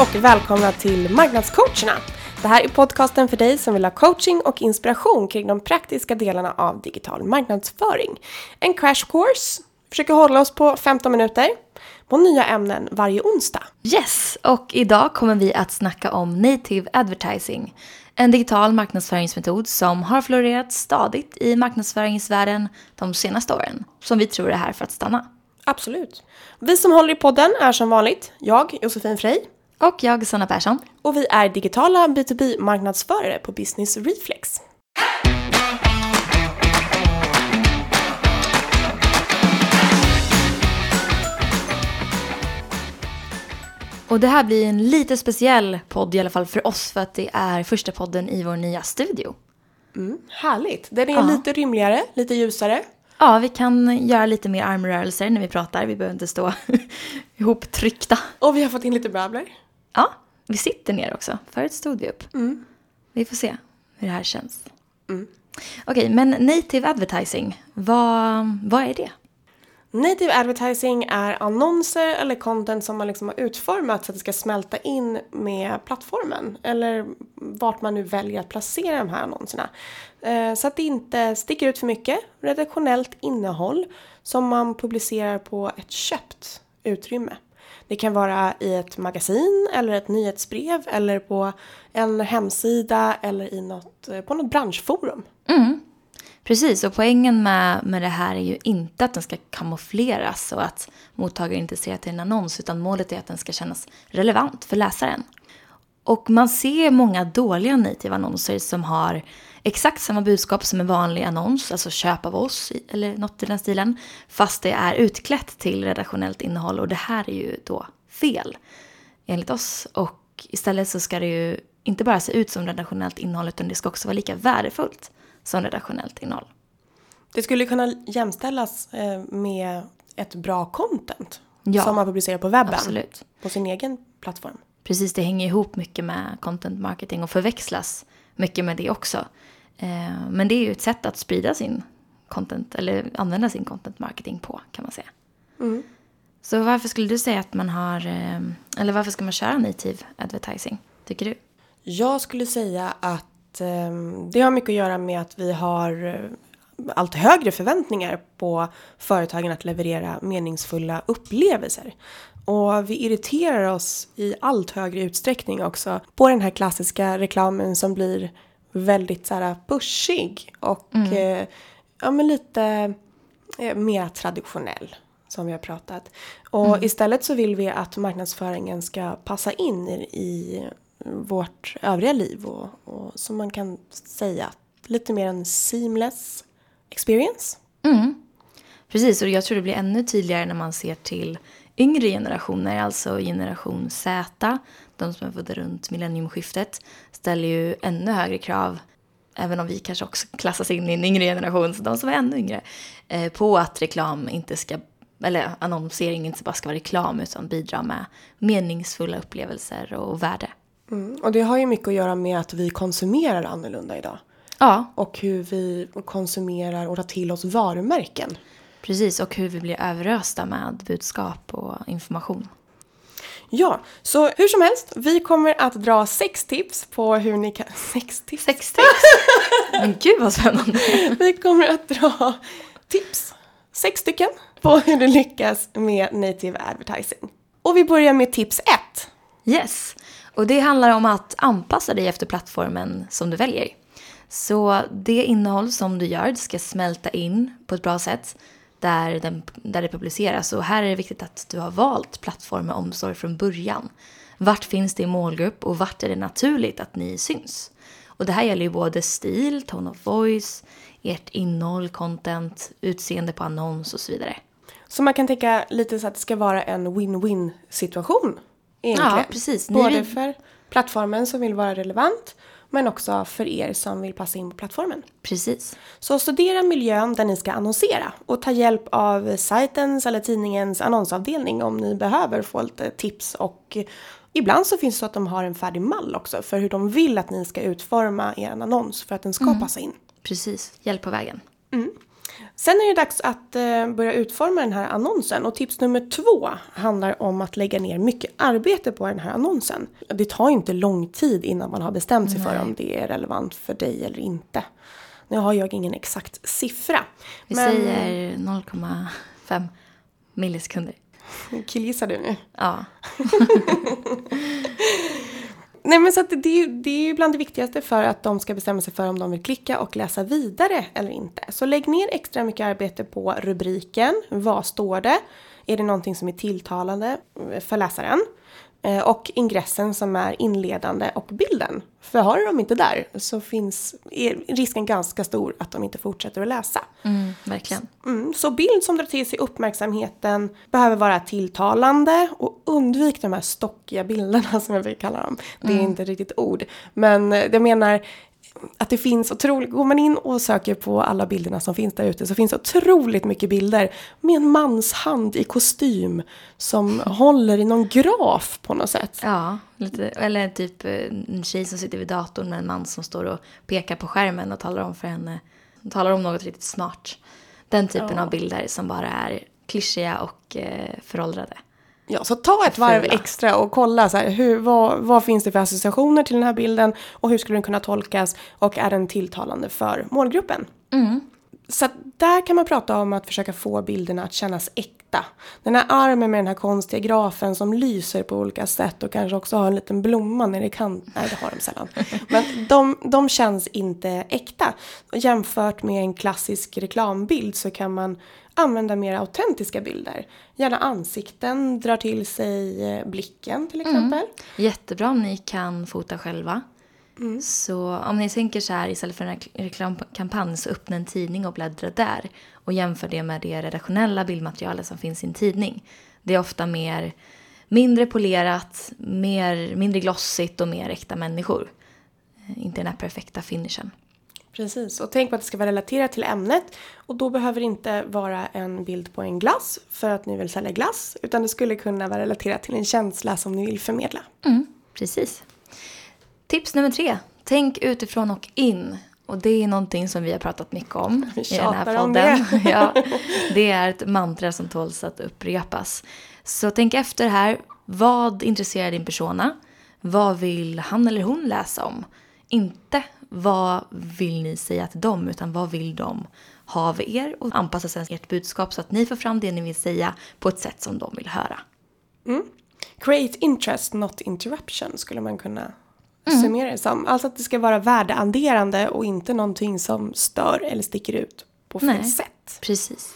Och välkomna till Marknadscoacherna. Det här är podcasten för dig som vill ha coaching och inspiration kring de praktiska delarna av digital marknadsföring. En crash course, försöker hålla oss på 15 minuter på nya ämnen varje onsdag. Yes, och idag kommer vi att snacka om native advertising. En digital marknadsföringsmetod som har florerat stadigt i marknadsföringsvärlden de senaste åren. Som vi tror är här för att stanna. Absolut. Vi som håller i podden är som vanligt jag, Josefin Frey. Och jag, Sanna Persson. Och vi är digitala B2B-marknadsförare på Business Reflex. Och det här blir en lite speciell podd i alla fall för oss för att det är första podden i vår nya studio. Mm, härligt. Den är Ja. lite rymligare, lite ljusare. Ja, vi kan göra lite mer armrörelser när vi pratar. Vi behöver inte stå ihoptryckta. Och vi har fått in lite möbler. Ja, vi sitter ner också. Förut stod vi upp. Vi får se hur det här känns. Okej, men native advertising, vad, vad är det? Native advertising är annonser eller content som man liksom har utformat så att det ska smälta in med plattformen. Eller vart man nu väljer att placera de här annonserna. Eh, Så att det inte sticker ut för mycket. Redaktionellt innehåll som man publicerar på ett köpt utrymme. Det kan vara i ett magasin eller ett nyhetsbrev eller på en hemsida eller i något, eh, på något branschforum. Mm. Precis, och poängen med, med det här är ju inte att den ska kamoufleras och att mottagaren inte ser att det är en annons, utan målet är att den ska kännas relevant för läsaren. Och man ser många dåliga native annonser som har exakt samma budskap som en vanlig annons, alltså köp av oss eller något i den stilen, fast det är utklätt till redaktionellt innehåll och det här är ju då fel enligt oss. Och istället så ska det ju inte bara se ut som redaktionellt innehåll utan det ska också vara lika värdefullt som redaktionellt innehåll. Det skulle kunna jämställas eh, med ett bra content Ja, som man publicerar på webben Absolut. på sin egen plattform. Precis, det hänger ihop mycket med content marketing och förväxlas mycket med det också. Eh, Men det är ju ett sätt att sprida sin content, eller använda sin content marketing på kan man säga. Så varför skulle du säga att man har, eh, eller varför ska man köra native advertising, tycker du? Jag skulle säga att eh, det har mycket att göra med att vi har eh, allt högre förväntningar på företagen att leverera meningsfulla upplevelser. Och vi irriterar oss i allt högre utsträckning också på den här klassiska reklamen som blir väldigt så här pushig och eh, ja, men lite eh, mer traditionell som vi har pratat. Och istället så vill vi att marknadsföringen ska passa in i, vårt övriga liv och, och som man kan säga lite mer en seamless experience. Precis, och jag tror det blir ännu tydligare när man ser till yngre generationer, alltså generation Z, de som är födda runt millenniumskiftet, ställer ju ännu högre krav, även om vi kanske också klassas in i en yngre generation, så de som är ännu yngre, eh, på att reklam inte ska, eller annonsering inte bara ska vara reklam, utan bidra med meningsfulla upplevelser och värde. Mm. Och det har ju mycket att göra med att vi konsumerar annorlunda idag. Ja, Och hur vi konsumerar och tar till oss varumärken. Precis, och hur vi blir överösta med budskap och information. Ja, så hur som helst, vi kommer att dra sex tips på hur ni kan... Sex tips? Sex tips! Men gud vad spännande! Vi kommer att dra tips, sex stycken, på hur du lyckas med native advertising. Och vi börjar med tips ett. Yes, och det handlar om att anpassa dig efter plattformen som du väljer. Så det innehåll som du gör ska smälta in på ett bra sätt där, den, där det publiceras. Och här är det viktigt att du har valt plattform med omsorg från början. Vart finns din målgrupp och vart är det naturligt att ni syns? Och det här gäller ju både stil, tone of voice, ert innehåll, content, utseende på annons och så vidare. Så man kan tänka lite så att det ska vara en win-win situation. Egentligen. Ja, precis. Både vill- för plattformen som vill vara relevant men också för er som vill passa in på plattformen. Precis. Så studera miljön där ni ska annonsera och ta hjälp av sajtens eller tidningens annonsavdelning om ni behöver få lite tips och ibland så finns det så att de har en färdig mall också för hur de vill att ni ska utforma er annons för att den ska passa in. Precis. Hjälp på vägen. Sen är det dags att eh, börja utforma den här annonsen och tips nummer två handlar om att lägga ner mycket arbete på den här annonsen. Det tar inte lång tid innan man har bestämt sig för om det är relevant för dig eller inte. Nu har jag ingen exakt siffra. Vi säger 0,5 millisekunder. Killgissar du nu? Ja. Nej men så att det, är ju- det är ju bland det viktigaste för att de ska bestämma sig för om de vill klicka och läsa vidare eller inte. Så lägg ner extra mycket arbete på rubriken. Vad står det? Är det någonting som är tilltalande för läsaren? Eh, Och ingressen som är inledande och bilden. För har de inte där så finns är risken ganska stor att de inte fortsätter att läsa. Mm, verkligen. Mm, så bild som drar till sig uppmärksamheten behöver vara tilltalande och undvik de här stockiga bilderna som jag vill kalla dem. Det är inte riktigt ord. Men eh, jag menar att det finns otroligt, går man in och söker på alla bilderna som finns där ute så finns det otroligt mycket bilder med en mans hand i kostym som håller i någon graf på något sätt. Ja, lite, eller typ eh, en tjej som sitter vid datorn med en man som står och pekar på skärmen och talar om för henne, talar om något riktigt smart. Den typen Ja. av bilder som bara är klyschiga och eh, föråldrade. Ja, så ta ett varv Fula. extra och kolla så här, hur, vad, vad finns det för associationer till den här bilden och hur skulle den kunna tolkas och är den tilltalande för målgruppen? Så att där kan man prata om att försöka få bilderna att kännas äkta. Den här armen med den här konstiga grafen som lyser på olika sätt och kanske också har en liten blomma nere i kanten. Nej, det har de sällan. Men de, de känns inte äkta. Och jämfört med en klassisk reklambild så kan man använda mer autentiska bilder. Gärna ansikten, drar till sig eh, blicken till exempel. Jättebra om ni kan fota själva. Mm. Så om ni tänker så här istället för en rekl- reklamkampanj så öppna en tidning och bläddra där. Och jämför det med det redaktionella bildmaterialet som finns i en tidning. Det är ofta mer mindre polerat, mer, mindre glossigt och mer äkta människor. Eh, Inte den här perfekta finishen. Precis, och tänk på att det ska vara relaterat till ämnet. Och då behöver det inte vara en bild på en glass för att ni vill sälja glass. Utan det skulle kunna vara relaterat till en känsla som ni vill förmedla. Mm, precis. Tips nummer tre. Tänk utifrån och in. Och det är någonting som vi har pratat mycket om i den här podden. ja, det är ett mantra som tåls att upprepas. Så tänk efter här. Vad intresserar din persona? Vad vill han eller hon läsa om? Inte vad vill ni säga till dem, utan vad vill de ha av er? Och anpassa sedan ert budskap så att ni får fram det ni vill säga på ett sätt som de vill höra. Create interest, not interruption skulle man kunna summera det som. Alltså att det ska vara värdeadderande och inte någonting som stör eller sticker ut på fel Nej. sätt. Precis.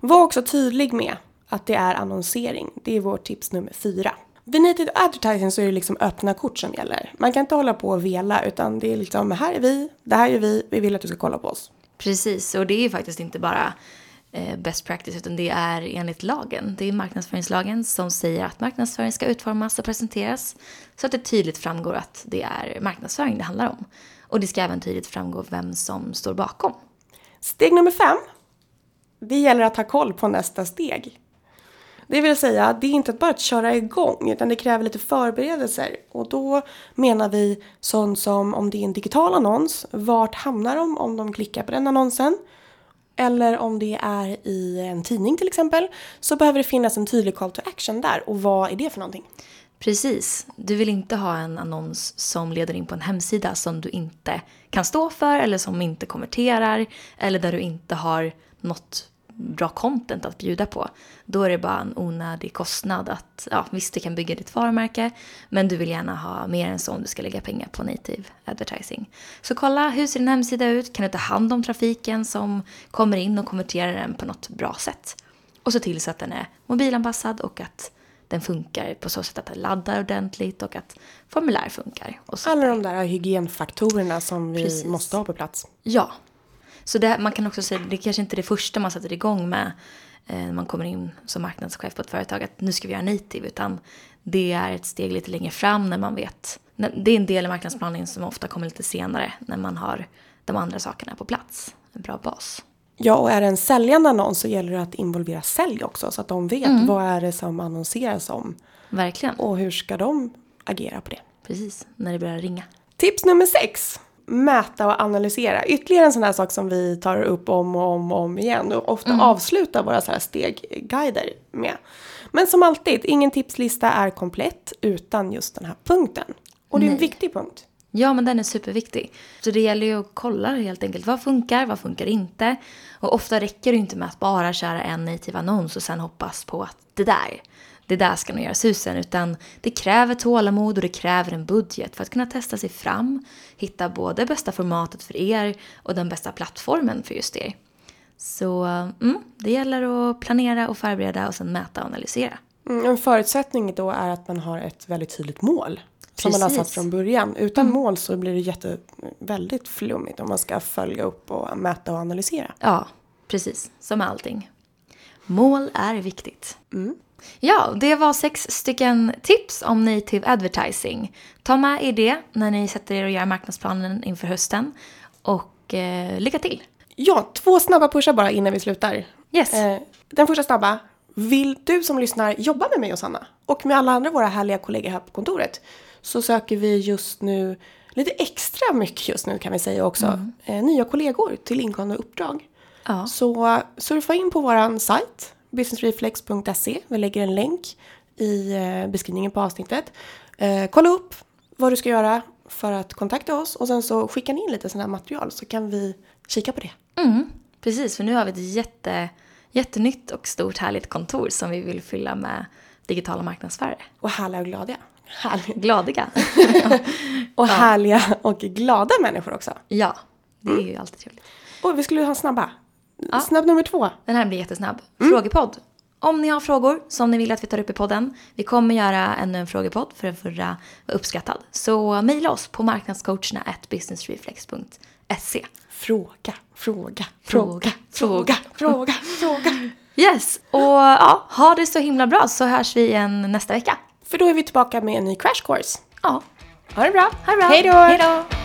Var också tydlig med att det är annonsering. Det är vårt tips nummer fyra. Vid native advertising så är det liksom öppna kort som gäller. Man kan inte hålla på och vela utan det är liksom här är vi, det här är vi, vi vill att du ska kolla på oss. Precis, och det är ju faktiskt inte bara Eh, best practice utan det är enligt lagen. Det är marknadsföringslagen som säger att marknadsföring ska utformas och presenteras så att det tydligt framgår att det är marknadsföring det handlar om. Och det ska även tydligt framgå vem som står bakom. Steg nummer fem. Det gäller att ha koll på nästa steg. Det vill säga, det är inte bara att köra igång utan det kräver lite förberedelser. Och då menar vi sånt som om det är en digital annons, vart hamnar de om de klickar på den annonsen? Eller om det är i en tidning till exempel, så behöver det finnas en tydlig call to action där. Och vad är det för någonting? Precis, du vill inte ha en annons som leder in på en hemsida som du inte kan stå för eller som inte konverterar eller där du inte har något bra content att bjuda på. Då är det bara en onödig kostnad att, ja visst det kan bygga ditt varumärke men du vill gärna ha mer än så om du ska lägga pengar på native advertising. Så kolla, hur ser din hemsida ut? Kan du ta hand om trafiken som kommer in och konverterar den på något bra sätt? Och se till så att den är mobilanpassad och att den funkar på så sätt att den laddar ordentligt och att formulär funkar. Alla de där hygienfaktorerna som vi Precis. måste ha på plats. Ja. Så det, man kan också säga, det kanske inte är det första man sätter igång med eh, när man kommer in som marknadschef på ett företag att nu ska vi göra native utan det är ett steg lite längre fram när man vet. Det är en del i marknadsplaneringen som ofta kommer lite senare när man har de andra sakerna på plats. En bra bas. Ja, och är det en säljande annons så gäller det att involvera sälj också så att de vet vad är det som annonseras om Verkligen. och hur ska de agera på det. Precis, när det börjar ringa. Tips nummer sex. Mäta och analysera. Ytterligare en sån här sak som vi tar upp om och om och om igen och ofta avslutar våra så här stegguider med. Men som alltid, ingen tipslista är komplett utan just den här punkten. Och det är en Nej. viktig punkt. Ja, men den är superviktig. Så det gäller ju att kolla helt enkelt. Vad funkar, vad funkar inte? Och ofta räcker det inte med att bara köra en native annons och sen hoppas på att det där, det där ska nog göra susen. Utan det kräver tålamod och det kräver en budget för att kunna testa sig fram. Hitta både bästa formatet för er och den bästa plattformen för just er. Så mm, det gäller att planera och förbereda och sen mäta och analysera. Mm, en förutsättning då är att man har ett väldigt tydligt mål. Som man har satt från början. Utan mål så blir det jätte, väldigt flummigt om man ska följa upp och mäta och analysera. Ja, precis. Som allting. Mål är viktigt. Ja, det var sex stycken tips om native advertising. Ta med er det när ni sätter er och gör marknadsplanen inför hösten. Och eh, lycka till! Ja, två snabba pushar bara innan vi slutar. Yes. Eh, den första snabba. Vill du som lyssnar jobba med mig och Sanna och med alla andra våra härliga kollegor här på kontoret så söker vi just nu lite extra mycket just nu kan vi säga också. Eh, nya kollegor till inkommande uppdrag. Ja. Så surfa in på våran sajt businessreflex.se. Vi lägger en länk i eh, beskrivningen på avsnittet. Eh, kolla upp vad du ska göra för att kontakta oss och sen så skicka in lite sådana här material så kan vi kika på det. Mm, precis, för nu har vi ett jätte, jättenytt och stort härligt kontor som vi vill fylla med digitala marknadsförare. Och härliga och glada. Härliga. Gladiga. Och härliga och glada människor också. ja, det är ju alltid trevligt. Och vi skulle ha en snabba. Snabb nummer två. Den här blir jättesnabb. Frågepodd. Om ni har frågor som ni vill att vi tar upp i podden. Vi kommer göra ännu en frågepodd för den förra var uppskattad. Så mejla oss på marknadscoacherna businessreflex.se. Fråga, fråga, Fråga, fråga, fråga, fråga. Yes, och ja, ha det så himla bra så hörs vi igen nästa vecka. För då är vi tillbaka med en ny crash course. Ja, Ha det bra. ha det bra. Hej då. Hej då.